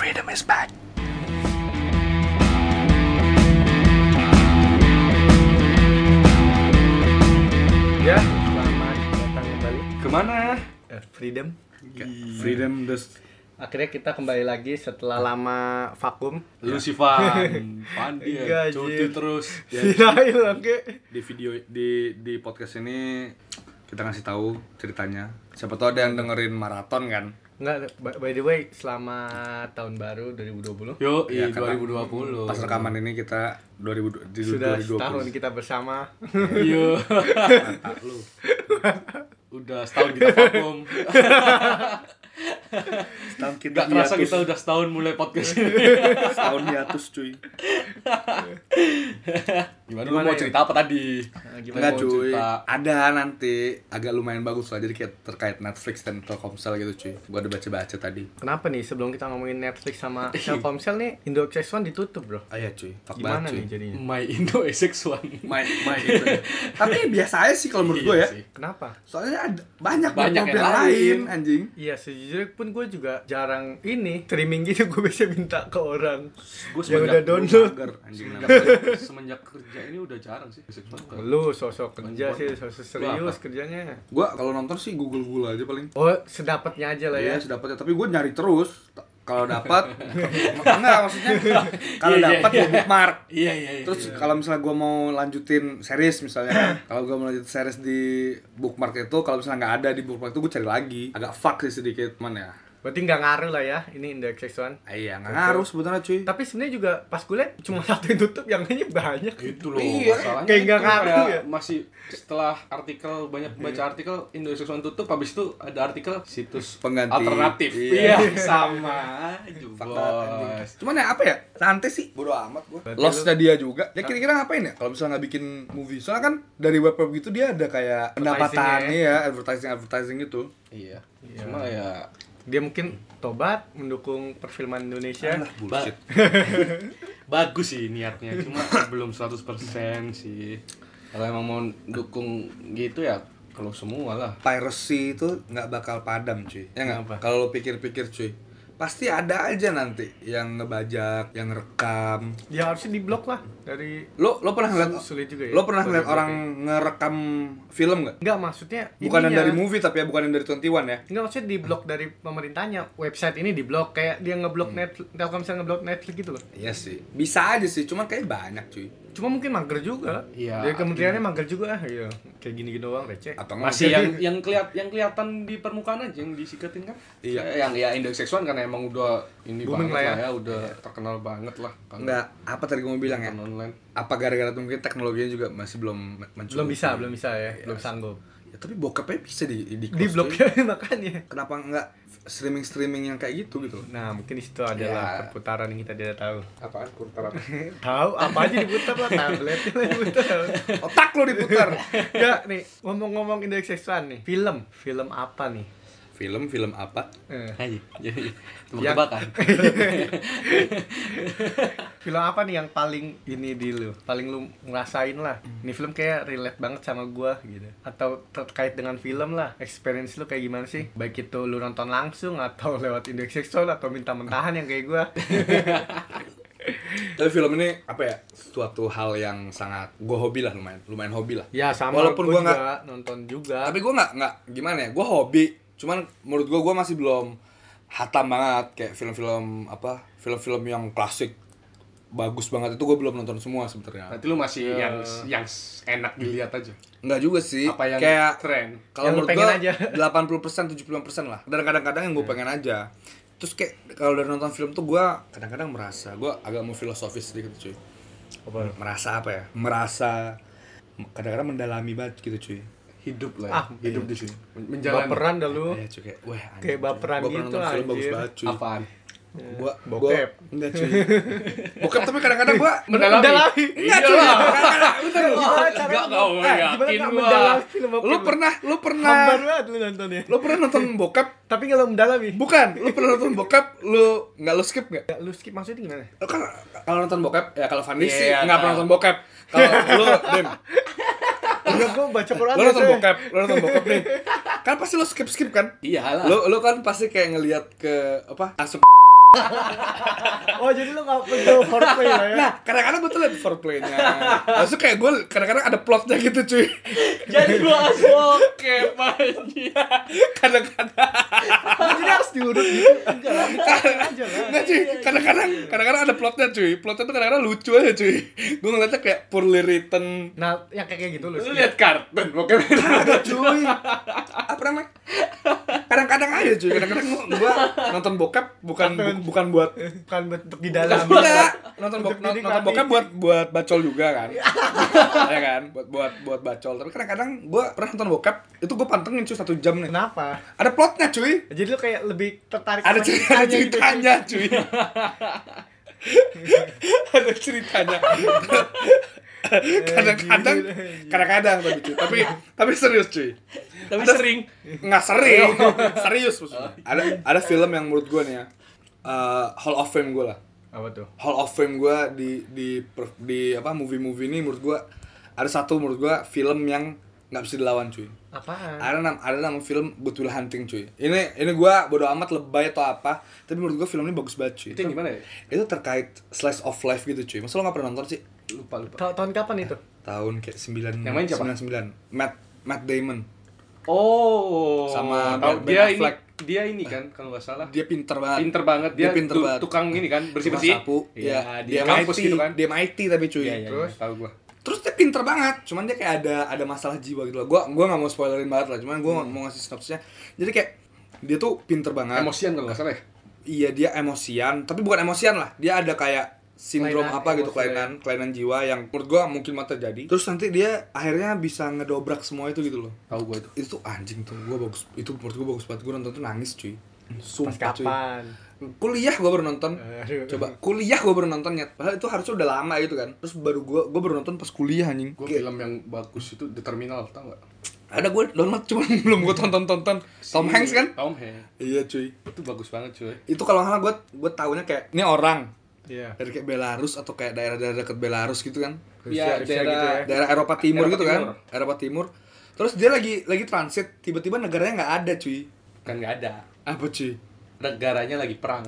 Freedom is back. Ya, selamat datang kembali Ke mana? Eh, Freedom. Freedom dus Akhirnya kita kembali lagi setelah lama vakum. Lu si Van Pandi ya Cuti terus ya. Di video di di podcast ini Kita ngasih tahu ceritanya Siapa tahu ada yang dengerin maraton kan Enggak, by the way, selamat tahun baru 2020. Yo, Iya, iya karena 2020. Pas rekaman ini kita 2000, di Sudah 2020 setahun kita bersama. Iya. Mantap lu udah setahun kita vakum. Setahun kita Gak kerasa kita udah setahun mulai podcast ini. Setahun hiatus cuy Gimana, Gimana lu mau ya? cerita apa tadi? Nah, gimana? mau cuy, cerita. ada nanti agak lumayan bagus lah Jadi kayak terkait Netflix dan Telkomsel gitu cuy Gua udah baca-baca tadi Kenapa nih sebelum kita ngomongin Netflix sama Telkomsel nih Indo Access One ditutup, Bro. Ah ya cuy, fuck Gimana banget, cuy. nih jadinya? My Indo SX1. main main itu ya. tapi biasa aja sih kalau menurut gue ya Iya sih. Kenapa? soalnya ada banyak Banyak yang lain lain. anjing Iya, sejujurnya pun gue juga jarang ini streaming gitu gue bisa minta ke orang Gue yang udah download. Mager, anjing semenjak, semenjak kerja ini udah jarang sih SX1. Lu sosok kerja sih, sosok serius apa? kerjanya. gue kalau nonton sih google google aja paling Oh, sedapatnya aja lah ya. Iya, sedapatnya tapi gue nyari terus kalau dapat enggak maksudnya kalau Iya, iya, dapat iya. gue bookmark Iya, iya, iya. terus kalau misalnya gue mau lanjutin series misalnya kalau gue mau lanjutin series di bookmark itu kalau misalnya nggak ada di bookmark itu gue cari lagi agak fuck sih sedikit man ya Berarti nggak ngaruh lah ya ini Index X1. Ah, iya nggak ngaruh sebetulnya cuy Tapi sebenarnya juga pas gue liat cuma satu yang tutup, yang lainnya banyak. itu loh Iya, masalahnya kayak nggak ngaruh ya. masih setelah artikel banyak baca artikel Indo SX1 tutup habis itu ada artikel situs Pengganti. alternatif Iya. sama banget, anjing. bos Cuman ya apa ya? Santai sih, bodo amat gua. Berarti Lostnya dia juga. Ya kira-kira ngapain ya kalau misalnya nggak bikin movie? Soalnya kan dari web web gitu dia ada kayak pendapatan Advertising ya, advertising advertising gitu. iya Iya. cuma ya Dia mungkin tobat mendukung perfilman Indonesia. Alah, bullshit. bagus sih niatnya cuma belum 100% sih kalau emang mau dukung gitu ya kalau semua lah Piracy itu nggak bakal padam cuy. Ya nggak? Kalau lo pikir-pikir cuy, pasti ada aja nanti yang ngebajak, yang ngerekam. Ya harusnya diblok lah dari Lo lo pernah ngeliat sulit juga ya. lo pernah ngeliat orang ngerekam film nggak? Enggak maksudnya Bukan yang dari movie tapi ya bukan yang dari 21 ya. Enggak maksudnya di blok dari pemerintahnya. Website ini di blok kayak dia Hmm. ngeblok Netflix, Telkomsel ngeblok Netflix gitu loh. Iya sih. Bisa aja sih, cuman kayak banyak cuy. Cuma mungkin mager juga. Iya. Dari kementeriannya mager juga. Iya. Kayak gini-gini doang receh. Atau nggak masih yang yang kelihat yang kelihatan di permukaan aja yang disikatin kan Iya. Kayak yang ya Indo SX1 karena emang udah ini Booming banget lah lah ya. ya. udah terkenal banget lah kan Enggak, apa tadi gue mau bilang ya? Online Apa gara-gara mungkin teknologinya juga masih belum mencukupi? Belum bisa, belum bisa ya. Belum sanggup. Ya, tapi bokapnya bisa di di, Di blok cuy. makanya. Kenapa enggak streaming streaming yang kayak gitu gitu? Nah, mungkin di situ adalah Ya. perputaran yang kita tidak tahu. Apa? Tahu apa aja diputar lah tabletnya lah diputar. Otak lo diputar. ya nih ngomong-ngomong Index X1 nih film film apa nih film film apa? Eh, aja jadi Yang- tebak-tebakan film apa nih yang paling ini di lu? Paling lu ngerasain lah. Ini film kayak relate banget sama gua gitu. Atau terkait dengan film lah. Experience lu kayak gimana sih? Baik itu lu nonton langsung atau lewat Index X1 atau minta mentahan yang kayak gua. Tapi film ini apa ya? Suatu hal yang sangat gue hobi lah lumayan, lumayan hobi lah. ya sama. Walaupun gua gua nggak- nonton juga. Tapi gue nggak nggak gimana ya? Gue hobi, cuman menurut gue gue masih belum hatam banget kayak film-film apa? Film-film yang klasik bagus banget itu gue belum nonton semua sebenarnya. nanti lu masih Ya. yang yang enak dilihat aja Enggak juga sih. apa yang kayak tren kalau menurut gue aja. 80% 70% lah. Dan kadang-kadang yang gue pengen aja. Terus kayak kalau dari nonton film tuh gue kadang-kadang merasa gue agak mau filosofis sedikit cuy. Apa? Merasa apa ya? Merasa kadang-kadang mendalami banget gitu cuy. Hidup lah Ah, ya. hidup di sini menjalani baperan dah lu Iya cuy kayak wah Kayak baperan pernah gitu, nonton film bagus anjir. banget cuy. apaan Gua Bokep. Gua, enggak cuy. Bokep tapi kadang-kadang gua Mendalami. Mendalami. Enggak cuy. Kadang-kadang bentar lu. Gimana Enggak, kau Eh, yakin gua. Lu pernah lu pernah Hambar banget lu nontonnya lu pernah nonton bokep? tapi kalau mendalami Bukan, lu pernah nonton bokep, lu enggak lu skip enggak? Ya, lu skip maksudnya gimana? Lu kan kalau nonton bokep ya kalau Fandi Iya, sih iya, enggak pernah tahu. nonton bokep. Kalau lu Dim, Udah gua baca Quran lu nonton bokep, lu nonton bokep nih. Kan pasti lu skip-skip kan? iyalah Lu lu kan pasti kayak ngelihat ke apa? Langsung Oh jadi lu nggak perlu foreplay lah ya? Nah, kadang-kadang gue tuh liat foreplaynya. Maksudnya kayak gue kadang-kadang ada plotnya gitu cuy. Jadi lu bokep anjir. Kadang-kadang. Oh, jadi harus diurut gitu? Enggak lah, dikatain aja lah. Enggak cuy, kadang-kadang kadang-kadang ada plotnya cuy. Plotnya tuh kadang-kadang lucu aja cuy. Gue ngeliatnya kayak poorly written. Nah, yang kayak gitu lu. Lu lihat kartun bokep. Agak cuy. Apa namanya? Kadang-kadang aja cuy. Kadang-kadang gue nonton bokep bukan bu- bukan buat Bukan bentuk di dalam. Enggak, nonton bok Untuk nonton dinikmati. bokep buat buat bacol juga kan. ya kan? Buat buat buat bacol. Tapi kadang-kadang gue pernah nonton bokep, itu gue pantengin cuy satu jam nih. Kenapa? Ada plotnya cuy. Jadi lu kayak lebih tertarik Ada sama cerita ada gitu. ceritanya cuy. ada ceritanya. kadang-kadang kadang-kadang tapi cuy. Tapi tapi serius cuy. Tapi Ada- sering. nggak sering serius maksudnya ada ada film yang menurut gue nih ya eh, Hall of Fame gue lah Apa tuh? Hall of Fame gue di di per- di apa movie-movie ini menurut gue ada satu menurut gue film yang nggak bisa dilawan cuy Apaan? ada nama ada nama film Good Will Hunting cuy ini ini gue bodo amat lebay atau apa tapi menurut gue film ini bagus banget cuy Itu yang gimana ya? itu terkait slice of life gitu cuy masa lo nggak pernah nonton sih Lupa lupa. Ta- tahun kapan itu? tahun kayak sembilan Yang main siapa? sembilan sembilan Matt Matt Damon Oh. Sama Tahu, Ben dia ini Affleck. dia ini kan kalau nggak salah. dia pinter banget Pinter banget dia, Dia pinter tu- banget. tukang ini kan bersih-bersih. Sapu Iya, ya di dia kampus MIT gitu kan. dia MIT tapi cuy Iya, iya, Terus? iya, tahu gua. terus dia pinter banget cuman dia kayak ada ada masalah jiwa gitu loh gua gua nggak mau spoilerin banget lah cuman gua Hmm. mau ngasih sinopsisnya jadi kayak dia tuh pinter banget Emosian kalau nggak salah ya. iya dia emosian tapi bukan emosian lah dia ada kayak sindrom Kelainan apa gitu kelainan kelainan jiwa yang menurut gua mungkin mau terjadi terus nanti dia akhirnya bisa ngedobrak semua itu gitu loh. Tahu gua itu. itu anjing tuh gua bagus itu menurut gua bagus banget. Gua nonton tuh nangis cuy. Pas sumpah cuy. kapan? kuliah gua baru nonton. Aduh. coba kuliah gua baru nonton nyet. Padahal itu harusnya udah lama gitu kan. Terus baru gua gua baru nonton pas kuliah anjing. Gua Kayak- film yang bagus itu The Terminal, tahu nggak? ada gue download cuman belum gue tonton tonton. Tom Si- Hanks kan? Tom Hanks. iya cuy. Itu bagus banget, cuy. itu kalau nggak gue gue tahunya kayak ini orang Iya. dari kayak Belarus atau kayak daerah-daerah dekat Belarus gitu kan Rusia, Iya, Rusia daerah- gitu ya. daerah Eropa Timur Eropa gitu Timur. kan Eropa Timur terus dia lagi lagi transit tiba-tiba negaranya nggak ada cuy Kan nggak ada. apa cuy Negaranya lagi perang.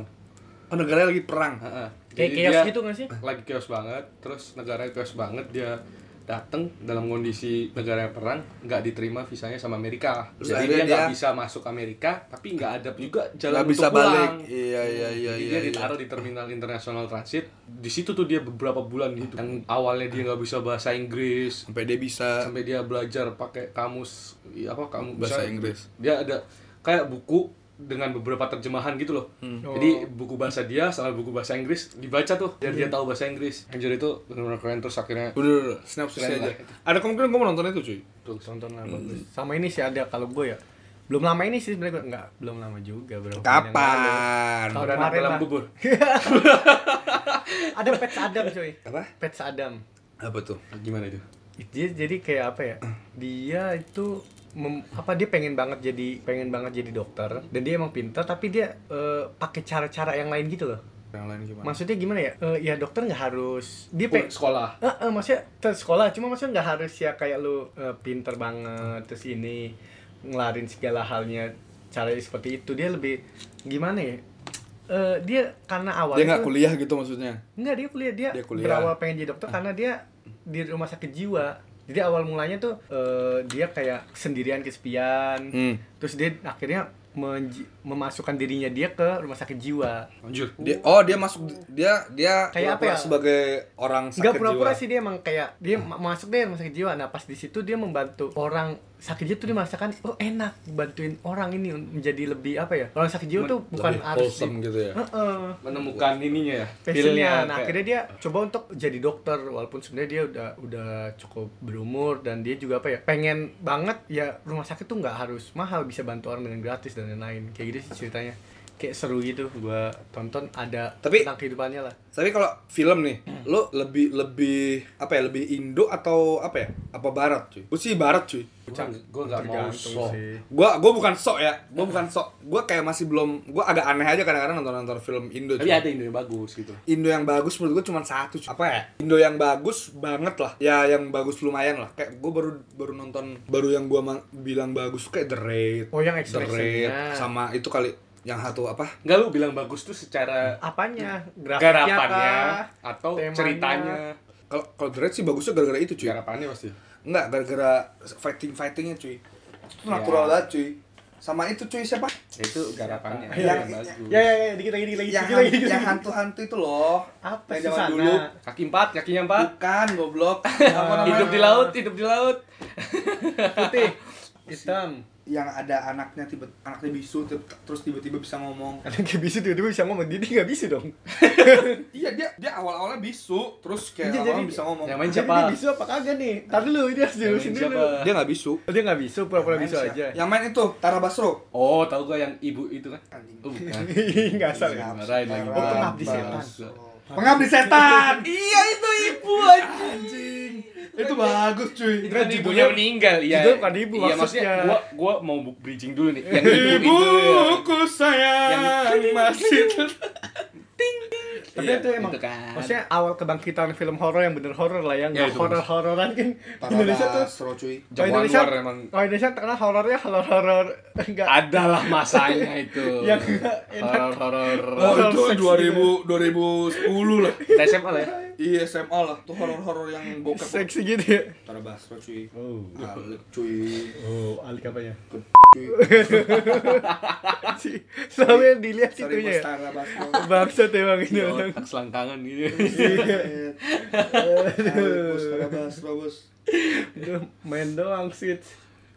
oh negaranya lagi perang Heeh. Kayak Jadi chaos gitu nggak sih? Lagi chaos banget, terus negara chaos banget dia datang dalam kondisi negara yang perang nggak diterima visanya sama Amerika. Terus jadi dia nggak bisa masuk Amerika tapi nggak ada juga jalan nggak untuk bisa pulang. Balik iya iya iya Jadi iya dia iya. ditaruh di terminal internasional transit. Di situ tuh dia beberapa bulan gitu yang awalnya dia nggak bisa bahasa Inggris. Sampai dia bisa sampai dia belajar pakai kamus apa kamu Bahasa Inggris. dia ada kayak buku dengan beberapa terjemahan gitu loh Hmm. jadi buku bahasa dia sama buku bahasa Inggris dibaca tuh biar dia tahu bahasa Inggris Anjir itu benar-benar keren terus akhirnya udah Keren aja lah. ada kemungkinan gue mau nonton itu cuy tuh Tonton lah bagus. Sama ini sih ada kalau gue ya. Belum lama ini sih sebenarnya enggak, belum lama juga lalu. kapan Tahun udah kemarin dalam lah. bubur Ada Pets Adam cuy. apa Pets Adam. apa tuh gimana itu Dia jadi kayak apa ya? Dia itu mem- apa dia pengen banget jadi pengen banget jadi dokter dan dia emang pintar tapi dia eh, pakai cara-cara yang lain gitu loh. yang lain gimana Maksudnya gimana ya? Eh, ya dokter nggak harus dia pengen sekolah Eh, eh, maksudnya terus sekolah cuma maksudnya nggak harus ya kayak lu eh, pinter banget terus ini ngelarin segala halnya caranya seperti itu dia lebih gimana ya Eh, dia karena awalnya dia nggak kuliah gitu maksudnya Enggak, dia kuliah dia, Dia kuliah. berawal pengen jadi dokter karena dia di rumah sakit jiwa. Jadi awal mulanya tuh eh, dia kayak sendirian kesepian. Hmm. Terus dia akhirnya memasukkan dirinya dia ke rumah sakit jiwa. anjir dia oh dia masuk dia dia Kayak apa pura-pura ya? sebagai orang sakit Enggak pura-pura jiwa. sih dia emang kayak dia ma- masuk deh rumah sakit jiwa. Nah, pas di situ dia membantu orang sakit jiwa tuh dia merasakan oh enak bantuin orang ini menjadi lebih apa ya? Orang sakit jiwa tuh bukan harus gitu ya Heeh. menemukan ininya ya passionnya. Nah, kayak- akhirnya dia coba untuk jadi dokter walaupun sebenarnya dia udah udah cukup berumur dan dia juga apa ya pengen banget ya rumah sakit tuh nggak harus mahal bisa bantu orang dengan gratis dan lain-lain kayak gitu sih ceritanya kayak seru gitu gua tonton ada Tapi- tentang kehidupannya lah. Tapi kalau film nih lo lebih lebih apa ya lebih Indo atau apa ya? Apa Barat cuy? Gue sih Barat cuy. Gua gue nggak mau sok. gua gua bukan sok ya. Gua bukan sok. Gua kayak masih belum gua agak aneh aja kadang-kadang nonton nonton film Indo tapi cuy. ada Indo yang bagus gitu. Indo yang bagus menurut gue cuma satu cuy. apa ya? Indo yang bagus banget lah. Ya yang bagus lumayan lah. Kayak gue baru baru nonton baru yang gue bilang bagus kayak The Raid Oh, yang The Raid sama itu kali yang satu apa Enggak lu bilang bagus tuh secara Apanya? Grafiknya garapannya kah? atau Temanya? ceritanya. kalau kalau Raid sih bagusnya gara-gara itu cuy Garapannya pasti. enggak gara-gara fighting fightingnya cuy itu tuh Ya. natural banget cuy sama itu cuy siapa Itu garapannya Yang- yang bagus. Ya ya ya, dikit lagi dikit lagi. yang Dikit lagi dikit yang hantu-hantu itu loh Apa yang sih zaman sana? dulu Kaki empat, kakinya empat. bukan goblok Hidup di laut, hidup di laut. Putih. Hitam. Yang ada anaknya tiba anaknya bisu ter- terus tiba-tiba bisa ngomong yang bisu tiba-tiba bisa ngomong, dia nggak bisu dong. iya dia dia awal-awalnya bisu terus kayak lama-lama jadi- bisa ngomong Yang main Jadi siapa? dia bisu apa kagak nih? Tadi dulu, dia harus main dulu. siapa? dia nggak bisu Oh, dia nggak bisu, pura-pura bisu Main aja. siapa? yang main itu Tara Basro Oh, tahu gua yang ibu itu kan? Anjing. Oh, bukan. Nggak asal ya. Marahin lagi. Oh, pengabdi setan. Pengabdi setan iya itu ibu anjing itu bagus cuy Itu kan ibunya meninggal, iya. Judul bukan ibu, Iya, maksudnya. gua gua mau bridging dulu nih. Yang ibu itu ya. ibuku sayang masih Tapi Iya, itu emang, itu kan. maksudnya awal kebangkitan film horor yang bener horor lah, yang Ya, nggak itu bagus. horor-hororan kan Indonesia tuh Basro cuy Kalau Jagoan Indonesia, luar emang. kalau Indonesia terkenal horornya horor-horor enggak Adalah masanya itu. yang enggak enak. horor-horor. Oh itu Seksi 2000 2010 lah Kita SMA lah ya. Iya SMA lah tuh horor-horor yang bokep seksi gitu ya. Tara Basro cuy Oh. Alik cuy Oh, alik apanya? cuy Si, Sampai dilihat situnya ya. Basro Bangsat emang ini Di orang. otak selangkangan gitu. Bos Tara Basro bos Itu main doang sih.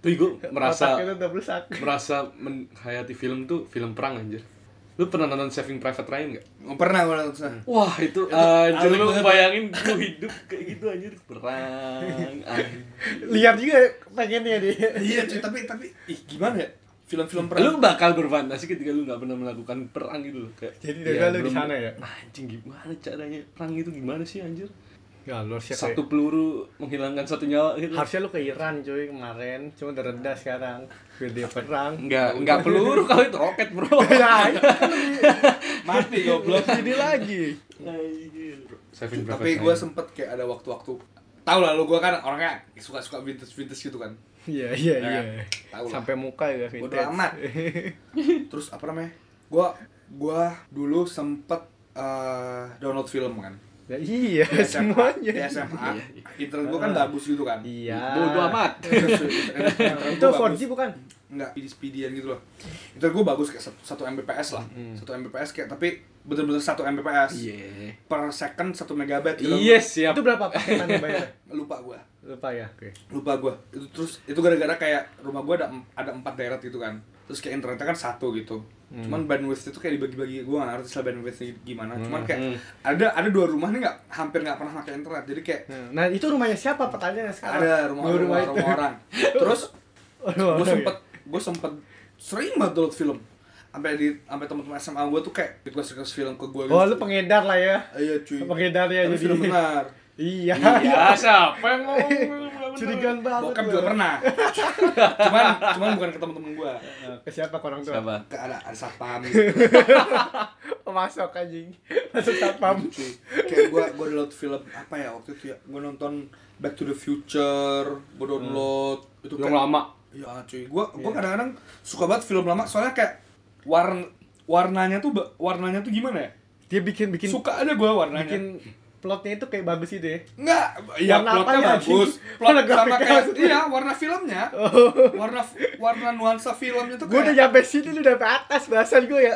Tuh gue merasa merasa menghayati film tuh film perang anjir. Lu pernah nonton Saving Private Ryan gak? Oh, pernah gue nonton sana Wah itu anjir alik lu bayangin lu hidup kayak gitu anjir perang anjir. Lihat juga pengennya dia. Iya cuy tapi tapi ih gimana ya film-film perang Lu bakal berfantasi ketika lu gak pernah melakukan perang gitu loh kayak. Jadi ya, lu di sana ya? Anjing gimana caranya perang itu gimana sih anjir? Ya lu harusnya Satu kayak, peluru menghilangkan satu nyawa gitu. harusnya lu ke Iran cuy kemarin, cuma udah reda sekarang. Biar dia perang. Enggak, enggak peluru kalau itu roket, Bro. ya, kan mati goblok jadi lagi. Tapi gue sempet kayak ada waktu-waktu tahu lah lu gue kan orangnya suka-suka vintage-vintage gitu kan Iya, iya, Ya iya. Sampai muka ya Bodo vintage. amat. terus apa namanya gue gua dulu sempet eh, download film kan Ya iya, di SMA, semuanya. di SMA internet gue kan bagus gitu kan Iya. Bodo amat. Itu gua 4G bagus. bukan? enggak speedy-speedian gitu loh internet gue bagus kayak satu, satu mbps lah satu mbps kayak tapi bener-bener satu mbps Iya. per second satu megabyte gitu. Iya, siap. Itu berapa paketan yang bayar? lupa gue Lupa ya. Oke. lupa gue itu terus itu gara-gara kayak rumah gue ada ada empat daerah gitu kan terus kayak internetnya kan satu gitu cuman bandwidth itu kayak dibagi-bagi gue gak ngerti lah bandwidthnya gimana cuman kayak Hmm. ada ada dua rumah nih nggak hampir nggak pernah pakai internet jadi kayak Nah, itu rumahnya siapa pertanyaannya sekarang? ada rumah Oh, rumah, itu. rumah orang terus Rumah gue orang sempet gue sempet sering banget download film sampai di sampai teman-teman SMA gue tuh kayak request request film ke gue ya. Oh, lu pengedar lah ya. iya cuy Pengedar ya Tapi jadi. film benar Iya. Iya, siapa yang ngomong? Curigaan banget. bokap juga pernah cuman cuman bukan ke temen-temen gue Nah, Ke siapa ke orang tua? Siapa? ke ada ada satpam gitu Oh, masuk anjing. Masuk satpam. cuy kayak gue gue download film apa ya waktu itu ya gue nonton Back to the Future gue download itu Yang kayak- lama. Iya cuy, gua gua kadang-kadang suka banget film lama soalnya kayak warna warnanya tuh warnanya tuh gimana ya? Dia bikin bikin Suka aja gua warnanya. bikin plotnya itu kayak bagus itu ya. Enggak, iya Warna plotnya apanya, bagus. anjing? Plot Warna sama kayak iya, warna filmnya. Warna warna nuansa filmnya tuh Gue udah kayak nyampe sini lu udah sampai atas bahasan gue ya.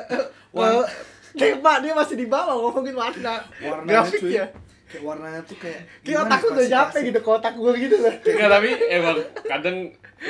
Wah. Wah, tema dia masih di bawah ngomongin warna. warnanya cuy. Grafiknya. Kayak warnanya tuh kayak Kayak gimana otak lu udah ya, nyampe klasik-klasik. gitu ke otak gue gitu lah. Enggak, tapi emang kadang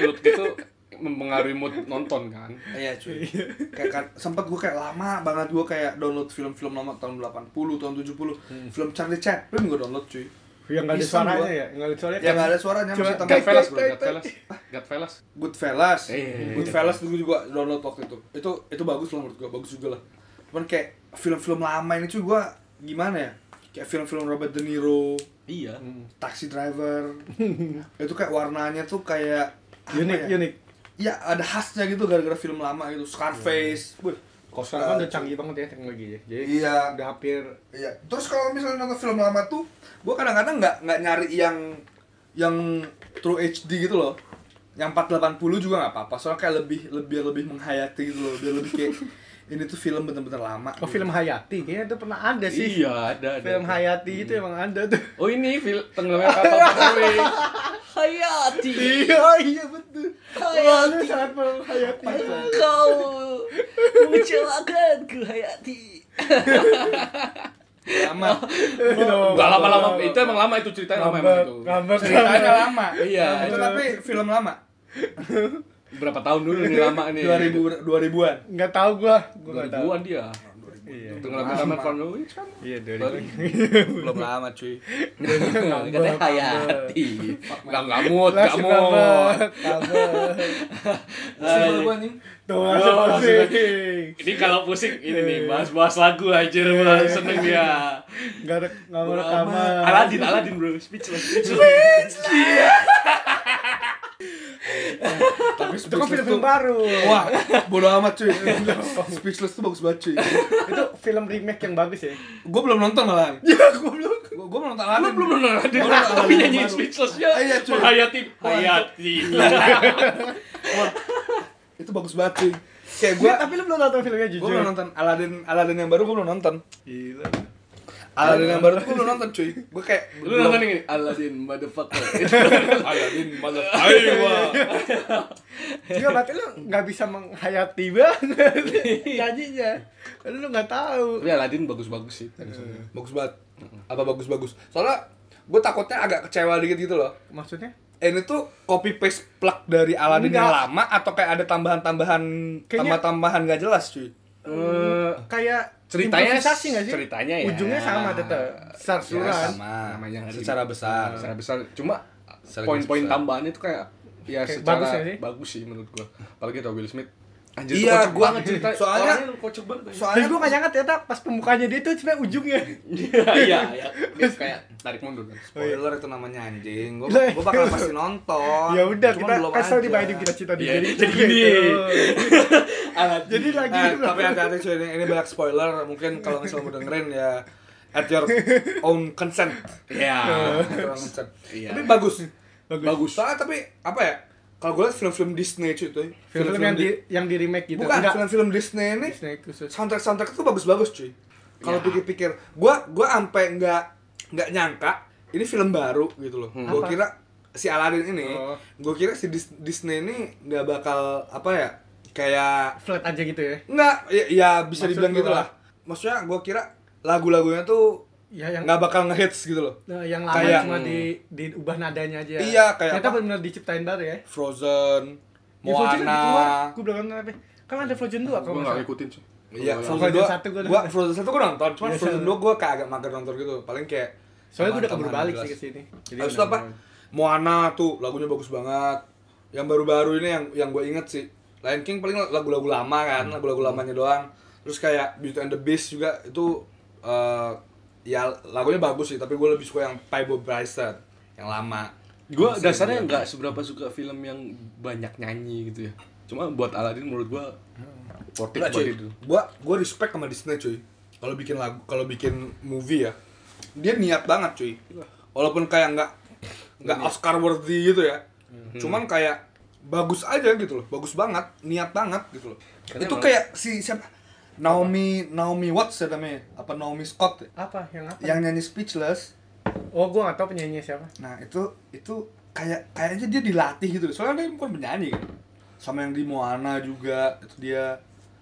mood gitu mempengaruhi mood nonton kan. Iya cuy. kayak kan sempet gue kayak lama banget gue kayak download film-film lama tahun 80, tahun 70. Film Charlie Chaplin gue download cuy. Yang nggak ada Iseng suaranya gua. ya, nggak ada suaranya. Ya nggak ada suaranya Cuma masih tambah kayak- Godfellas, bro, kayak- Godfellas. Godfellas. Goodfellas. Iya. Goodfellas dulu juga download waktu itu. Itu itu bagus lah menurut gua, bagus juga lah. Cuman kayak film-film lama ini cuy gua gimana ya? Kayak film-film Robert De Niro, Iya. Taxi Driver. itu kayak warnanya tuh kayak Unik, ya? unik. Ya ada khasnya gitu gara-gara film lama gitu. Scarface. Wih, Kalau sekarang kan udah canggih banget ya teknologi ya. Jadi Iya. udah hampir Iya. Terus kalau misalnya nonton film lama tuh, gua kadang-kadang nggak nggak nyari yang yang True HD gitu loh. Yang 480 juga nggak apa-apa. Soalnya kayak lebih lebih lebih menghayati gitu loh. Biar lebih kayak ini tuh film bener-bener lama. Oh film Hayati kayaknya itu pernah ada sih. Iya, ada, ada. Film Hayati itu emang ada tuh. Oh ini film tenggelamnya kapal patroli. Hayati. Iya iya betul. Wah, lu sangat film Hayati. Kau mengecewakanku Hayati. Lama. Enggak lama-lama, itu emang lama itu ceritanya lama emang itu. ngambek. Ceritanya lama. Iya. Itu tapi film lama. Berapa tahun dulu nih lama nih? 2000 2000-an. Enggak tahu gua. Gua enggak tahu. 2000-an dia. Iya. Tenggelamnya kapal patroli kan. Iya dari Belum lama cuy. Katanya Hayati. Enggak ngamut, enggak ngambek. Siapa gua anjing? Tuh Oh, maksudnya- pusing. Ini kalau pusing ini nih bahas-bahas lagu aja bro, seneng dia. Enggak ada enggak mau rekaman. Aladin, Aladin bro, speechless, speechless. Tapi Itu kan film-film baru. Wah, bodo amat cuy. Speechless tuh bagus banget cuy. itu film remake yang bagus ya. Gue belum nonton malahan. Ya, gua belum. Gue gue belum nonton Lu Aladdin. belum nonton Aladin, tapi Aladdin nyanyi speechless ya. Iya, cuy. Hayati, Hayati. Itu bagus banget cuy. Kayak Gua gue tapi lu belum nonton filmnya gue jujur. belum nonton Aladdin Aladdin yang baru gue belum nonton. Gila. Aladdin yang baru tuh gue belum nonton cuy. Gue kayak Lu nonton ini Aladin motherfucker. Aladdin motherfucker. Ayo. Iya berarti lu nggak bisa menghayati banget nyanyinya. Lu nggak tahu. Tapi Aladin bagus-bagus sih. Bagus banget. Apa bagus-bagus. Soalnya gue takutnya agak kecewa dikit gitu loh. Maksudnya? Eh, ini tuh copy paste plug dari Aladdin yang Enggak. lama atau kayak ada tambahan-tambahan Kayaknya- tambah-tambahan gak jelas cuy. Eh, kayak Ceritanya sih? ceritanya ya. Ujungnya sama tetap. Secara Ya, keseluruhan. sama. Namanya hari- secara besar. Secara besar. Cuma poin-poin tambahannya tuh kayak ya Kayak secara bagus ya sih? bagus sih menurut gua. Apalagi tau Will Smith. Anjir Iya, gua- banget cerita. soalnya- kocak banget. Soalnya gue gak nyangka ternyata pas pembukanya dia tuh sebenarnya ujungnya. Iya, iya, iya. Dia kayak tarik mundur kan. spoiler itu namanya anjing. Gue Lah, gue bakal pasti nonton. ya udah kita kasih tau di. Biden kita cita di Iya, jadi jadi gini. Jadi lagi Eh, tapi hati-hati cuy ini, ini banyak spoiler. Mungkin kalau misalnya mau dengerin ya at your own consent. Iya. At your own consent. Iya. Tapi bagus. Bagus. Soalnya tapi apa ya? Kalau gue liat film-film Disney cuy itu. film-film yang di yang di remake gitu. Bukan, film-film Disney ini Disney khusus. soundtrack soundtrack itu bagus-bagus cuy. Kalau Ya. pikir-pikir, gua gua sampai nggak nggak nyangka ini film baru gitu loh. Gua Apa? kira si Aladdin ini, Oh. gua kira si Dis- Disney ini nggak bakal apa ya kayak Flat aja gitu ya. nggak ya, ya bisa Maksud dibilang gua- gitu lah. Maksudnya gua kira lagu-lagunya tuh Ya yang nggak bakal ngehits gitu loh. Nah, yang lama Kayak- cuma di diubah nadanya aja. Iya, kayak Ternyata apa? benar diciptain baru ya. Frozen, Ya, Frozen udah keluar. Moana. Gue belum nonton tapi kan ada Frozen 2 kalau Gua nggak ngikutin sih. Iya, Frozen Frozen 2 satu gua. Frozen 1 gua nonton, cuma Frozen. 2 gua kayak agak mager nonton gitu. Paling kayak Soalnya gue udah keburu balik sih ke sini. Jadi Habis itu apa? Moana tuh lagunya bagus banget. Yang baru-baru ini yang yang gue inget sih. Lion King paling lagu-lagu lama kan, Hmm. lagu-lagu lamanya doang. Terus kayak Beauty and the Beast juga itu eh, ya lagunya bagus sih, tapi gue lebih suka yang Bob Bryson yang lama. Masih dasarnya nggak seberapa suka film yang banyak nyanyi gitu ya. Cuma buat Aladin menurut gua worth it buat itu. Gua gua respect sama Disney cuy. Kalau bikin lagu, kalau bikin movie ya, dia niat banget cuy. Walaupun kayak nggak nggak Oscar worthy gitu ya. Cuman kayak bagus aja gitu loh, bagus banget, niat banget gitu loh. Karena itu emang- kayak si siapa? Naomi Naomi Watts ya namanya, apa Naomi Scott ya? apa yang apa? yang nyanyi Speechless. Oh, gue gak tau penyanyinya siapa. Nah itu itu kayak kayaknya dia dilatih gitu, soalnya dia bukan penyanyi kan. Sama yang di Moana juga itu dia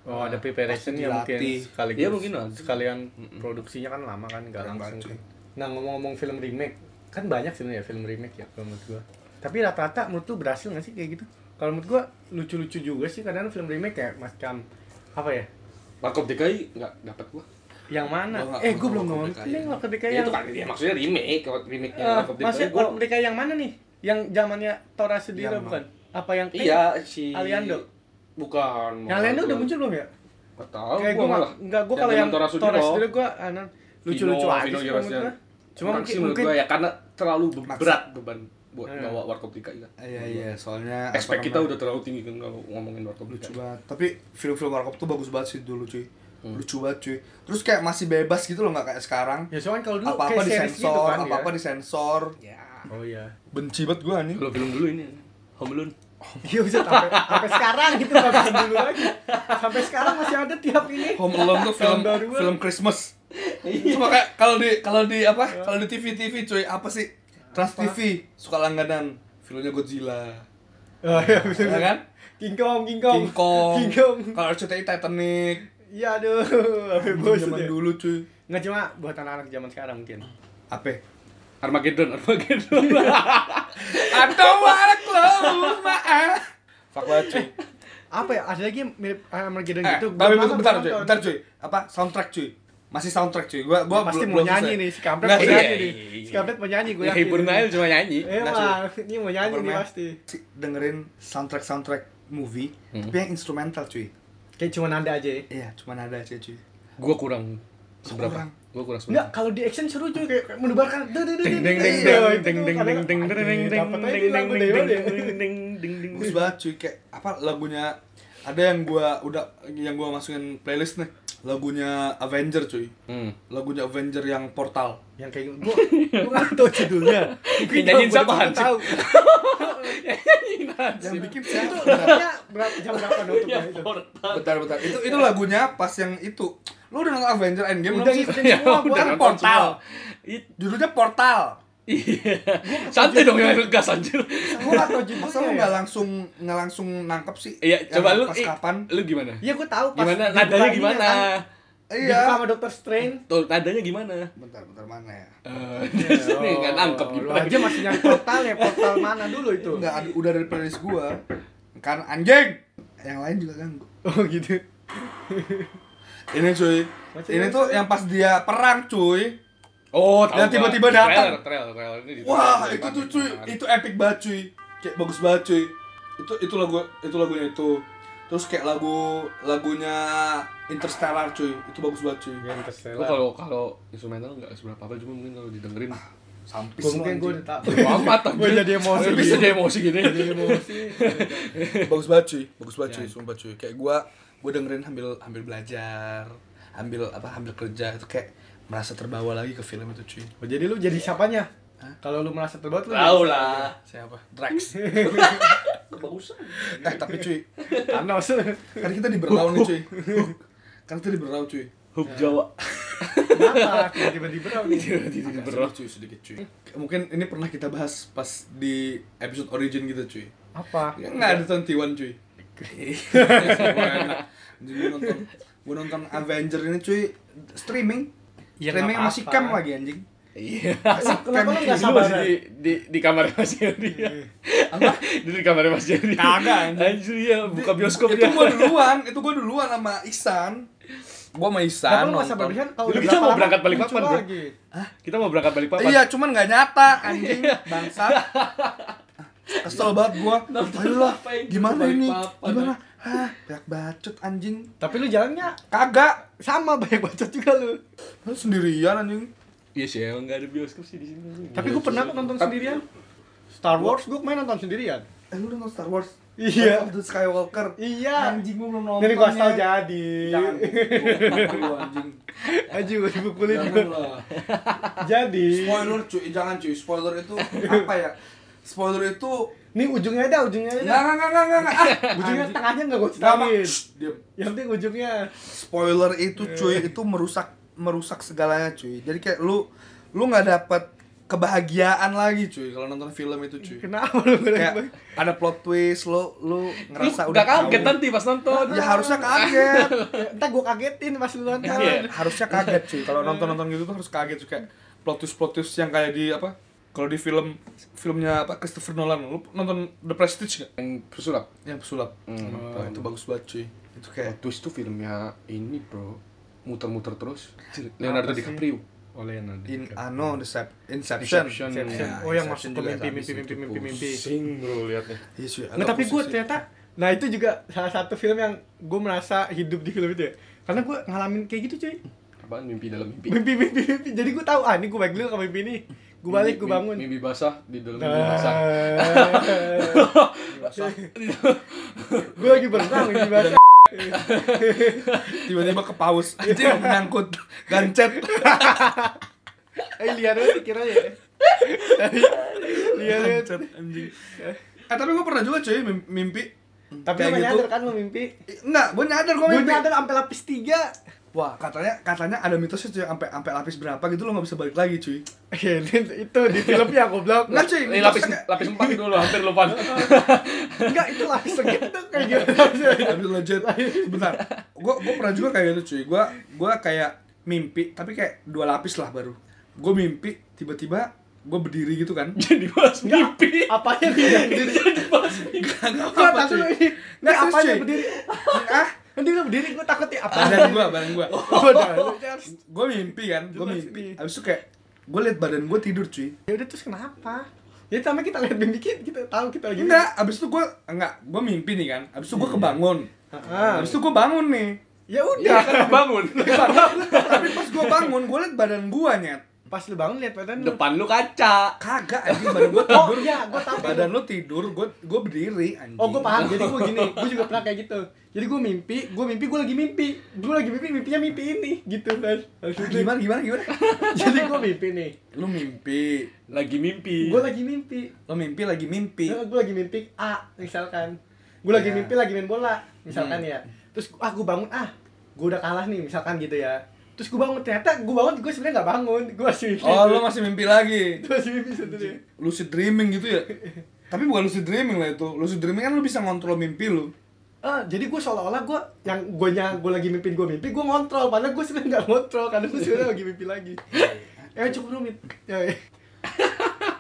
Oh, ada preparation Pasti ya mungkin sekaligus. Iya, mungkin lah. Sekalian produksinya kan lama kan, Lama, langsung. cuy. Nah, ngomong-ngomong film remake, kan banyak sebenarnya film remake ya kalau menurut gua. Tapi rata-rata menurut tuh berhasil nggak sih kayak gitu? Kalau menurut gua lucu-lucu juga sih kadang film remake kayak macam apa ya? Warkop DKI nggak dapat gua. Yang mana? Gua eh, gua belum nonton DKI. yang Warkop DKI Ya, yang itu kan ya, maksudnya remake, remake-nya Eh, Warkop maksudnya DKI. Gua Warkop DKI yang mana nih? Yang zamannya Tora Sudiro Yang bukan? Apa yang eh, Iya, si Aliando. Bukan. Yang Aliando udah muncul belum ya? Gak Kayak gua gua malah. enggak gua kalau yang Tora Sudiro. Gua anu, lucu-lucu Vino- aja sih menurut gua. Cuma mungkin mungkin gua ya karena terlalu berat beban buat Hmm. bawa Warkop DKI kan. Iya iya, soalnya Expect apa kita udah terlalu tinggi kan kalau ngomongin Warkop lucu DKI. banget. Tapi film-film Warkop tuh bagus banget sih dulu cuy. Hmm. Lucu banget cuy. Terus kayak masih bebas gitu loh nggak kayak sekarang. Ya soalnya kalau dulu Apa-apa kayak series disensor, gitu kan apa-apa ya. disensor. Ya. Oh iya. Benci banget gua nih. Kalau film dulu ini Home Alone. Iya bisa sampai sampai sekarang gitu nggak bisa dulu lagi. Sampai sekarang masih ada tiap ini. Home Alone tuh film Tahun 2000. film Christmas. Cuma kayak kalau di kalau di apa? Kalau di TV TV cuy, apa sih? Trans TV suka langganan filmnya Godzilla. Oh, iya, betul. Ya kan? King Kong, King Kong. King Kong. King Kong. Kalau RCTI Titanic. Iya aduh, sampai bos Zaman ya. dulu cuy. Nggak cuma buat anak-anak zaman sekarang mungkin. Apa? Armageddon, Armageddon. Atau close my eyes. Fuck banget cuy. Apa ya? Ada lagi mirip Armageddon Eh, gitu. tapi bentar, cuy, bentar cuy. Apa soundtrack cuy? Masih soundtrack cuy. Gua gua pasti belum- mau belum nyanyi nih, si kampret Nggak, mau iya, nyanyi nih. iya, Si kampret mau nyanyi, gue Ya yakin. hibur Nail cuma nyanyi. Eh, Nggak, mah, ini mau nyanyi nih pasti. Si- dengerin soundtrack soundtrack movie Hmm. tapi yang instrumental cuy Kayak cuma nanda aja ya. iya cuma ada aja cuy Gua kurang seberapa? Kurang. Gua kurang Enggak, seberapa? kalau di action seru cuy kayak mendebarkan. Duh, duh, duh, Ding duh, ding duh, ding iya, ding itu ding tuh ding kadang- ding ding Anjing, ding ding dapet aja ding di ding lagu ding Dewa ding deh. ding ding ding ding. bagus banget cuy kayak apa lagunya ada yang gua udah yang gua masukin playlist nih lagunya Avenger cuy Hmm. lagunya Avenger yang Portal Yang kayak. Gua gua nggak tahu judulnya. Yang nyanyiin siapa, tahu. yang bikin Itu siapa lagunya berapa jam berapa nutupnya itu? bentar bentar itu itu lagunya pas yang itu lu udah nonton Avenger Endgame Udah ngikutin semua gua. kan Portal judulnya Portal Iya. Santai dong yang ngegas anjir. Gua nggak tahu judulnya. masa lu ya. nggak langsung nggak langsung nangkep sih Iya, coba lu pas kapan Lu gimana? Iya, gua tahu pas Gimana? Nadanya ini gimana? kan. Dibuka iya sama Dr. Strange. Tuh, nadanya gimana? bentar bentar mana ya Eh, nggak nangkep Lu gimana? aja masih nyari portal ya, portal mana dulu itu? Enggak, ada, udah dari playlist gua. Kan anjing. Yang lain juga ganggu. Oh gitu. Ini cuy. Ini tuh yang pas dia perang cuy. Oh, Yang tiba-tiba gua. datang. Trailer, trailer, trailer. Ini di Wah, trailer, itu tuh cuy, itu epic banget cuy. Kayak bagus banget cuy. Itu itu lagu itu lagunya itu. Terus kayak lagu lagunya Interstellar cuy. Itu bagus banget cuy. Gua kalau kalau instrumental nggak seberapa apa cuma mungkin kalau didengerin Sampis Gua mungkin tahu. Bodo amat anjir. jadi emosi. Bisa jadi emosi gini. Jadi emosi. bagus banget cuy. Bagus banget cuy, sumpah cuy. Kayak gua gua dengerin sambil sambil belajar, ambil apa ambil kerja itu kayak merasa terbawa lagi ke film itu cuy. Oh, jadi lu jadi siapanya? Hah? Kalau lu merasa terbawa lu Tahu lah. Siapa? Drax. Kebagusan. eh tapi cuy? Thanos. kan kita di berlau nih cuy kan kita di berlau cuy Hub Jawa. Kenapa? Tiba-tiba di berau nih. Tiba-tiba sedikit cuy sedikit cuy mungkin ini pernah kita bahas pas di episode origin gitu cuy Apa? Ya, nggak ada tentiwan cuy gue nonton gue nonton Avenger ini cuy streaming Ya, nggak masih camp lagi anjing Iya. Kenapa lu nggak Lu masih di di di kamar Mas Yeri ya? Apa? Di kamar Mas Yeri. Kagak, anjing. Anjir ya, buka bioskop itu dia. gue duluan itu gue duluan sama Ihsan gue sama Ihsan Kenapa lu sabar Bihan? Kalau kita mau berangkat lama, Balikpapan, muncul bro. lagi. Kita mau berangkat balik papan. Iya, cuman nggak nyata anjing bangsat. Kesel banget gua. Ayolah, yang gimana balik ini? papan, Gimana? Hah, banyak bacot anjing. Tapi lu jalan nggak? Kagak. Sama banyak bacot juga lu. Lu sendirian anjing. Iya sih, emang nggak ada bioskop sih di sini. Tapi gue pernah nonton sendirian. Star Wars gue main nonton sendirian. Eh, lu nonton Star Wars? Iya. Of the Skywalker. Iya. Anjing gua belum nonton. Ini gua tahu ya. jadi. Jangan lu, anjing. Aji gue dipukulin. Jadi. Spoiler cuy, jangan cuy. Spoiler itu apa ya? Spoiler itu Nih ujungnya ada, ujungnya ada. Enggak, enggak, enggak, enggak, enggak. Ah, Ujungnya anjing. tengahnya nggak gue Nggak, ceritain. Yang penting ujungnya. spoiler itu cuy itu merusak merusak segalanya cuy jadi kayak lu lu nggak dapat kebahagiaan lagi cuy kalau nonton film itu cuy Kenapa lu nggak kayak ada plot twist lu lu ngerasa Lu udah nggak kaget tahu. nanti pas nonton. ya harusnya kaget Ya, Ntar gue kagetin pas lu nonton. Iya. harusnya kaget cuy kalau nonton nonton gitu tuh harus kaget cuy kayak plot twist plot twist yang kayak di apa kalau di film filmnya apa Christopher Nolan lu nonton The Prestige gak? Yang pesulap. yang pesulap Hmm. Wah, itu bagus banget cuy itu kayak Twist tuh filmnya ini bro muter-muter terus Leonardo? DiCaprio oh Leonardo in ano Decep- Inception, Inception. Inception. Ya, Oh yang masuk ke mimpi, mimpi, mimpi, mimpi, mimpi. pusing bro liatnya Iya cuy. Nggak, agak tapi gue ternyata Nah itu juga salah satu film yang gue merasa hidup di film itu ya Karena gue ngalamin kayak gitu cuy apaan mimpi dalam mimpi Mimpi, mimpi, mimpi Jadi gue tahu ah ini gue balik dulu ke mimpi ini Gue balik, gue Mimpi- bangun. mimpi basah di dalam mimpi basah. Gue lagi berenang, mimpi basah. Tiba-tiba ke paus anjing menyangkut gancet. Eh liar banget kira ya Liar banget anjing. Eh tapi gue pernah juga cuy mim- mimpi. Tapi Kayak lu gitu. nyadar kan lu mimpi. Enggak, gue nyadar gue Gue mimpi. nyadar sampai lapis tiga. Wah, katanya katanya ada mitosnya cuy sampai sampai lapis berapa gitu lo nggak bisa balik lagi cuy. Iya, itu di filmnya goblok. Enggak cuy, Ini lapis lapis empat dulu hampir lupa. Enggak, itu lapis segitu kayak gitu. Habis legit. Bentar. Gue gue pernah juga kayak gitu cuy. Gue gue kayak mimpi tapi kayak dua lapis lah baru. Gue mimpi tiba-tiba gue berdiri gitu kan. Jadi bahas mimpi. Apanya dia berdiri? Jadi bahas mimpi. Enggak, apa, lu ini. Nggak, apanya cuy. berdiri? Ah, Nanti lu berdiri, gue takut ya apa? badan gue, badan gue. Oh. Gue mimpi kan, gue mimpi. nih. Habis itu kayak gue liat badan gue tidur cuy. Ya udah terus kenapa? Ya sama kita lihat mimpi kita, kita tahu kita lagi Enggak, abis itu gue enggak, gue mimpi nih kan. Abis itu gue kebangun. Ah. Abis itu gue bangun nih. Ya Iya udah. kan bangun. Tapi pas gue bangun, gue liat badan gue nyet. Pas lu bangun lihat badan lu. Depan lu kaca. Kagak anjing badan gue Oh tidur. iya, gue tahu. Badan lu tidur, gue gue berdiri anjing. Oh gue paham, jadi gue gini, gue juga pernah kayak gitu Jadi gue mimpi, gue mimpi, gue lagi mimpi Gue lagi mimpi, mimpinya mimpi ini, gitu kan Gimana gimana gimana? Jadi gue mimpi nih Lu mimpi. Lagi mimpi. Gue lagi mimpi Lu mimpi lagi mimpi. Gue lagi mimpi A, misalkan Gue lagi Ya. mimpi, lagi main bola, misalkan ya Terus, ah gue bangun, ah gue udah kalah nih, misalkan gitu ya Terus gue bangun, ternyata gue bangun, gue sebenarnya gak bangun Gue masih mimpi Oh, lu masih mimpi lagi. Gue masih mimpi sebenarnya Lucid dreaming gitu ya? Tapi bukan lucid dreaming lah itu. Lucid dreaming kan lu bisa ngontrol mimpi lu. Ah, jadi gue seolah-olah gue yang gue nya gue lagi mimpin gue mimpi gue ngontrol padahal gue sebenarnya nggak ngontrol karena gue sebenarnya lagi mimpi lagi ya cukup rumit ya, ya.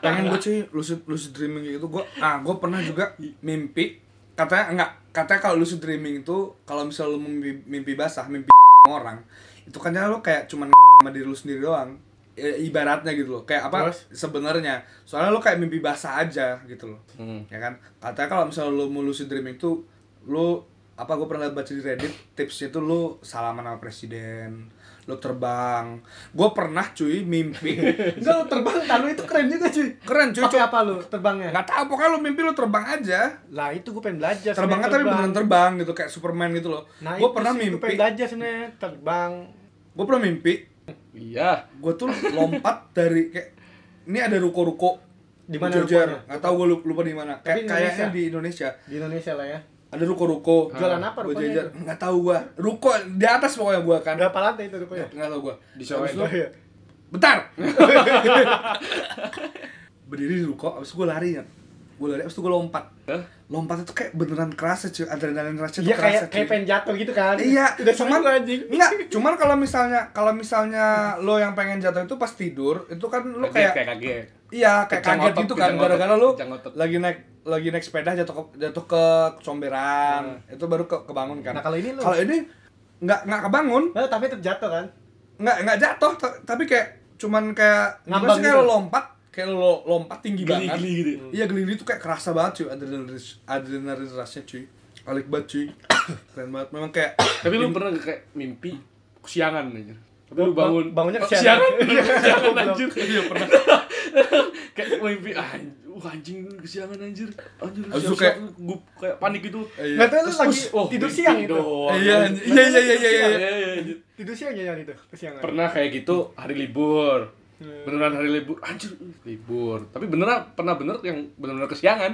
pengen gue cuy lucid lucid dreaming gitu gue ah gue pernah juga mimpi katanya enggak katanya kalau lucid dreaming itu kalau misal lu mimpi, mimpi basah mimpi orang itu kan lu kayak cuman sama diri lu sendiri doang. I- ibaratnya gitu loh. Kayak apa? Sebenarnya. Soalnya lu kayak mimpi basah aja gitu loh. Hmm. ya kan? Katanya kalau misal lu mau lucid dreaming tuh lu apa gue pernah baca di reddit tipsnya tuh lu salaman sama presiden lu terbang. Gue pernah cuy mimpi. Enggak lu terbang kan lu itu keren juga cuy. Keren cuy pakai apa lu terbangnya? Nggak tahu pokoknya lu mimpi lu terbang aja. Lah itu gue pengen belajar terbangnya sebenarnya tapi beneran terbang gitu kayak Superman gitu loh. Nah gue pernah sih, gue mimpi. pengen belajar sebenarnya. Terbang. Gue pernah mimpi. Iya. gue tuh lompat dari kayak ini ada ruko-ruko. Di mana rukonya? nggak tahu gue lupa, lupa di mana. Kayak kayaknya di Indonesia. Di Indonesia lah ya ada ruko-ruko. Jualan apa rukonya berjejer. itu? nggak tahu gue ruko di atas pokoknya gue kan. Berapa lantai itu rupanya nggak tahu gue Disewain. Oh, iya. bentar. Berdiri di ruko abis gue lari ya gue lari abis itu gue lompat. Hah? lompat itu kayak beneran kerasa cuy. Adrenalin rasanya iya tuh kayak kerasa kayak cuy. pengen jatuh gitu kan? Iya, udah cuman anjing. enggak, cuman kalau misalnya kalau misalnya lo yang pengen jatuh itu pas tidur, itu kan lo kayak kayak kaget. iya kayak kaget gitu kan. gara-gara lo lagi naik lagi naik sepeda jatuh ke jatuh ke comberan. Itu baru ke, kebangun kan. Nah, kalau ini lo- Kalau ini enggak enggak kebangun, Nah, tapi tetap jatuh kan enggak enggak jatuh, ta- tapi kayak cuman kayak Ngambang sih, kayak gitu. lo lompat, kayak lo lompat tinggi banget. Geli-geli gitu. Iya geli itu kayak kerasa banget cuy adrenalin adrenalin rasanya cuy. Alik banget cuy. Keren banget. Memang kayak Tapi lu pernah nggak kayak mimpi kesiangan aja? Tapi lu bangun bangunnya oh, kesiangan. kesiangan, kesiangan anjir. Iya pernah. kayak mimpi ah, uh, anjing kesiangan anjir. Anjir. Abis siap-siap, kayak- gua kayak panik gitu. Iya. nggak tahu lu lagi oh, tidur siang itu doang. Iya, iya, iya, iya, iya, iya. Iya, iya, iya. tidur siang ya itu kesiangan Pernah kayak gitu hari libur. Hmm. Beneran hari libur, anjir libur. Tapi beneran pernah bener yang bener-bener kesiangan.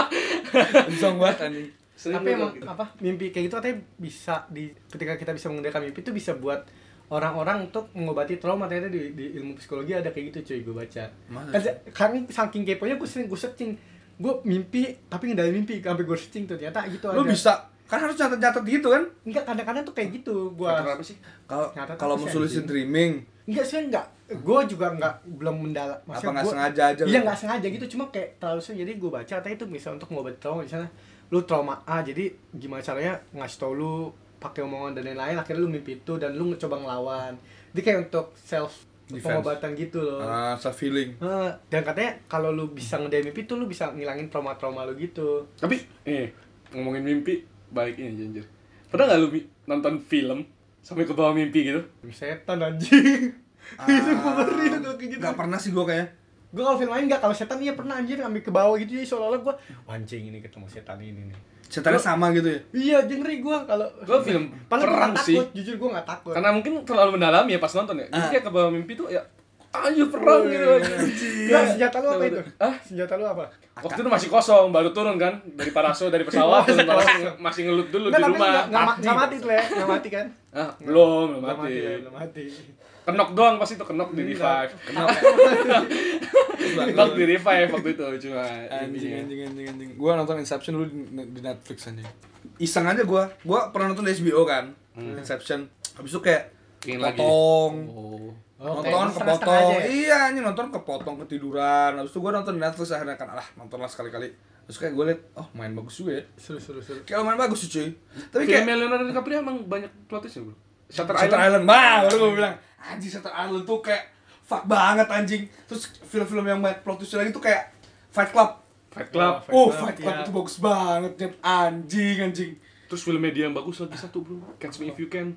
Zong banget anjing. Sering tapi emang gitu. apa mimpi kayak gitu katanya bisa di ketika kita bisa mengendalikan mimpi itu bisa buat orang-orang untuk mengobati trauma ternyata di, di ilmu psikologi ada kayak gitu cuy gue baca kan karena saking keponya gue sering gue searching gue mimpi tapi ngendaliin mimpi sampai gue searching tuh ternyata gitu Lu ada. bisa kan harus catat-catat gitu kan? enggak kadang-kadang tuh kayak gitu gue apa sih? Kalau Catat kalau mau solusi dreaming, enggak sih enggak gue juga enggak belum mendalam apa nggak sengaja aja? Iya nggak sengaja gitu, cuma kayak terlalu sering. Jadi gue baca katanya itu bisa untuk mengobati trauma. Misalnya lu trauma A, jadi gimana caranya ngasih tau lu pakai omongan dan lain-lain. Akhirnya lu mimpi itu dan lu coba ngelawan. Jadi kayak untuk self Defense. pengobatan gitu loh. Ah, self healing. Nah, dan katanya kalau lu bisa ngedain mimpi tuh lu bisa ngilangin trauma-trauma lu gitu. Tapi, eh, ngomongin mimpi, balik ini aja, anjir. Pernah gak lu nonton film sampai ke bawah mimpi gitu? Setan anjing. itu gue kayak gitu. Gak pernah sih gue kayaknya. Gue kalau film lain enggak, kalau setan iya pernah anjir ngambil ke bawah gitu jadi seolah-olah gue anjing ini ketemu setan ini nih. Ceritanya Lu- sama gitu ya. Iya, jengri gua kalau Gua film gua perang nggak sih. takut, jujur gua gak takut. Karena mungkin terlalu mendalam ya pas nonton ya. Jadi Ah. kayak ke bawah mimpi tuh ya ayo perang gitu Nah, senjata lu apa itu? Hah? Senjata lu apa? Waktu itu masih kosong, baru turun kan dari paraso dari pesawat, turun paraso, masih ngelut dulu Nggak, di rumah. nggak- nggak ma- nggak mati tuh ya, nggak mati kan? Ah, belum, belum Nggak mati. belum mati. Kenok doang pas itu kenok di revive. Kenapa? Kenok di revive waktu itu cuma. anjing anjing anjing anjing gua nonton Inception dulu di, Netflix anjing iseng aja gua gua pernah nonton di HBO kan Inception habis itu kayak potong Oh. Oh, nonton kepotong aja ya? iya anjing nonton kepotong ketiduran habis itu gua nonton di Netflix akhirnya kan alah nonton lah sekali-kali terus kayak gue liat oh main bagus juga ya Seru, seru, seru. kayak lumayan bagus sih cuy tapi Film kayak Leonardo DiCaprio emang banyak plot twist ya, Bro? Shutter Shutter Island. Island, bah, baru gue bilang anjing Shutter Island tuh kayak fuck banget anjing terus film-film yang banyak plot twist lagi tuh kayak Fight Club Fight Club. Fight oh Club, Fight Club iya. itu bagus banget Nyet. anjing anjing Terus film media yang bagus lagi satu, Bro. Catch Me If You Can.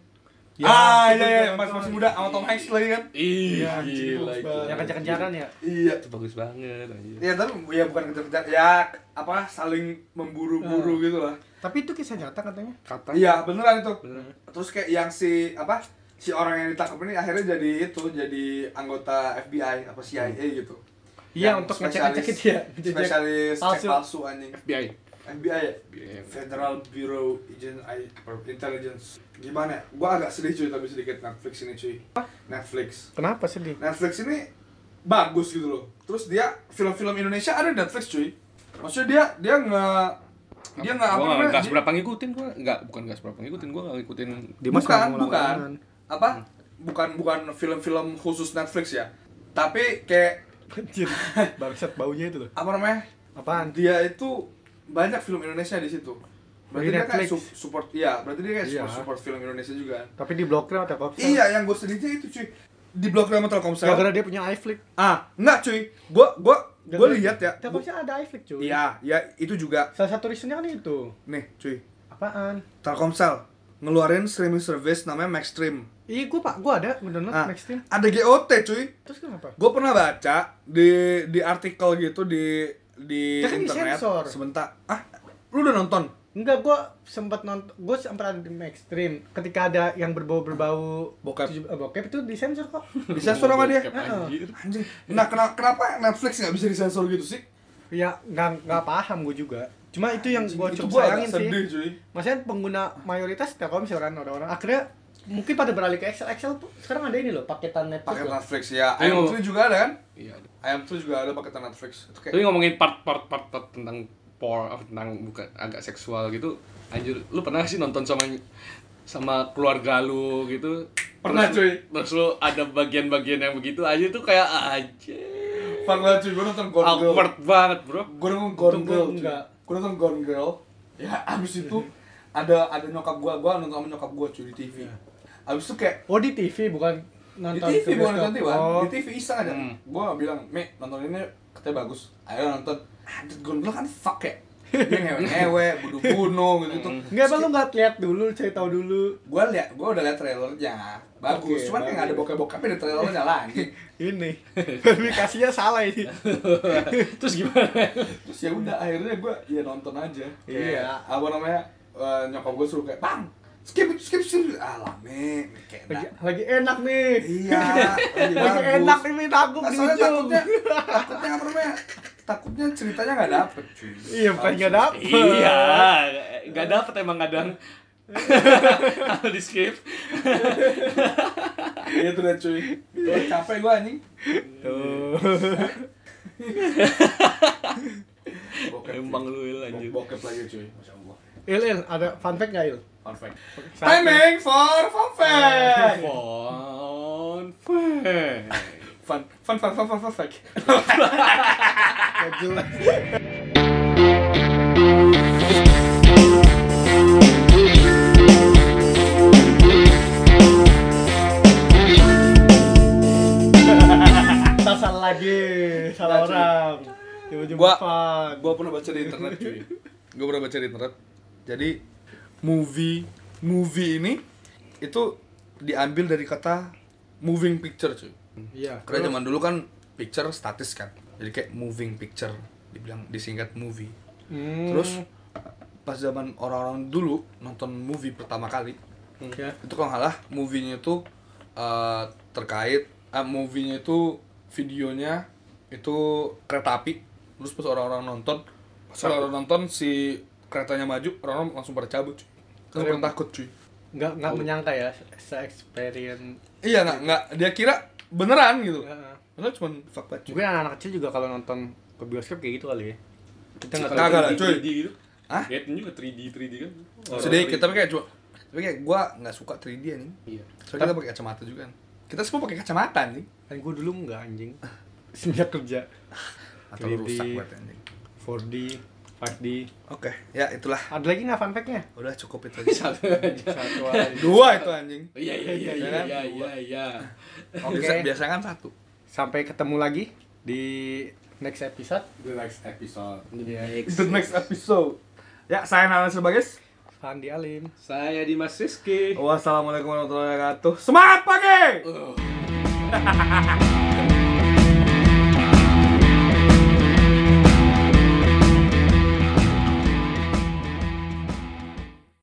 Ya, ah iya iya juga masih muda sama Tom Hanks lagi kan Iya, gila itu. Yang kejar-kejaran ya? iya Itu bagus banget anjir. ya tapi ya bukan kejar-kejar ya apa saling memburu-buru gitu lah Tapi itu kisah nyata katanya. Kata iya beneran itu Beneran. terus kayak yang si apa si orang yang ditangkap ini akhirnya jadi itu jadi anggota FBI apa CIA gitu Iya, Yang untuk spesialis- ngecek-ngecek itu ya. Spesialis cek palsu. palsu anjing FBI. FBI ya FBI. Federal Bureau Agent I- Intelligence gimana ya? gua agak sedih cuy tapi sedikit Netflix ini cuy Netflix Kenapa sih, Di? Netflix ini bagus gitu loh terus dia film-film Indonesia ada di Netflix cuy maksudnya dia dia nggak dia nggak apa Gua namanya nggak dia- seberapa ngikutin gua. Enggak, bukan nggak seberapa ngikutin. Gua nggak ngikutin. Dimas bukan nggak bukan. Apa bukan bukan film-film khusus Netflix ya tapi kayak Anjir, bangsat baunya itu loh. apa namanya Apaan? dia itu banyak film Indonesia di situ berarti Di dia kayak Netflix. su- support iya berarti dia kayak Iya. support, support film Indonesia juga Tapi di blokir atau Telkomsel. iya yang gue sedihnya itu cuy di blok sama Telkomsel Gara-gara dia punya iFlix. ah enggak cuy gua gua Gara-gara- lihat ya Telkomsel ada iFlix, cuy. iya ya itu juga Salah satu reasonnya kan itu. nih cuy Apaan? Telkomsel ngeluarin streaming service namanya Maxstream Iya, gua pak, gua ada bener ah, Maxstream. ada GOT cuy Terus kenapa? gue pernah baca di di artikel gitu di di kan internet disensor. sebentar ah lu udah nonton Enggak, gua sempat nonton, gua sempat ada di Maxstream. Ketika ada yang berbau-berbau Bokep. tujuh- eh, bokep itu disensor kok. disensor sama dia anjir. anjing nah kenapa kenapa Netflix nggak bisa disensor gitu sih Ya, nggak nggak paham gua juga. Cuma itu yang cukup gua sayangin sih. sedih cuy Maksudnya pengguna mayoritas Telkomsel kan orang-orang. Akhirnya mungkin pada beralih ke Excel. Excel tuh sekarang ada ini loh, paketan Netflix. loh. Netflix ya Tapi ayam tuh juga ada kan Iya. ayam tuh juga ada paketan Netflix itu Tapi kayak ngomongin part-part part, part tentang por tentang bukan agak seksual gitu. Anjir, lu pernah gak sih nonton sama sama keluarga lu gitu? Pernah, Terus- cuy. Terus lu ada bagian-bagian yang begitu aja tuh kayak aja. Banget cuy gue nonton Gone Girl Awkward banget, Bro. gue nonton Gone Girl enggak. Gue nonton Gone Girl. Ya abis itu ada ada nyokap gue gue nonton sama nyokap gue cuy di TV abis itu kayak Oh di TV bukan di nonton TV ke bukan nonton TV. Oh. di TV iseng aja Hmm. gue bilang me nonton ini katanya bagus. Ayo nonton. Anjir gue bilang kan fuck ya dia ngewe-ngewe bunuh-bunuh gitu tuh Enggak, emang lu nggak lihat dulu, cari tahu dulu. gue liat gue udah liat trailernya bagus Oke, cuman yang ada bagus. bokep-bokepnya di trailernya lagi Ini verifikasinya salah ini. Terus gimana? terus ya udah akhirnya gue ya nonton aja Iya. Kayak, apa namanya eh, nyokap gue suruh kayak bang skip skip skip alah me kayak Lagi, enak lagi enak nih. iya lagi, enak nih nih takut Nah, soalnya takutnya takutnya apa namanya? Takutnya ceritanya nggak dapet cuy. Iya, bukan nggak dapet. iya, nggak dapet emang kadang. Harus di skip. iya tuh deh cuy. Wah, capek gue anjing. Tuh. bokep Emang lu Il, anjir. bokep lagi cuy. Masya allah. Il, Il, ada fun fact nggak Il? Perfect Satu. timing for fun fact Fun fact. fun fun fun fun fun fun fact jelas. Salah lagi, salah cuy. orang. Tiba-tiba Gua- fun. gue pernah baca di internet cuy gue pernah baca di internet jadi movie movie ini itu diambil dari kata moving picture cuy Iya. karena zaman dulu kan picture statis kan jadi kayak moving picture dibilang disingkat movie Hmm. terus pas zaman orang-orang dulu nonton movie pertama kali ya. itu kalau nggak salah movie-nya itu eh, terkait ah movie-nya itu videonya itu kereta api terus pas orang-orang nonton pas orang-orang nonton si keretanya maju orang-orang langsung pada cabut cuy langsung pada takut cuy. Nggak nggak menyangka ya se experience iya nggak nggak dia kira beneran gitu. Heeh. Padahal cuma fuck banget cuy. Mungkin anak-anak kecil juga kalau nonton ke bioskop kayak gitu kali ya. Kita nggak tahu. Kagak lah, 3D, cuy. 3D gitu. Hah? Liatin juga 3D 3D kan. sedikit tapi kayak cuma tapi kayak gua nggak suka 3D nih Iya. soalnya kita pakai kacamata juga kan kita semua pakai kacamata nih kan gue dulu nggak anjing. Semenjak kerja. Atau lu 3D. rusak buat anjing. 4D 5D oke ya itulah. Ada lagi nggak fun fact-nya? Udah cukup itu aja. Satu aja. satu aja. Dua itu anjing. Iya iya iya iya kan? iya iya iya. oke. Biasa biasa kan satu. Sampai ketemu lagi di next episode. The next episode. Iya. the next episode. ya saya Nana Sebagus Fandi Alim. Saya Dimas Rizky. wassalamualaikum warahmatullahi wabarakatuh. Semangat pagi Uh.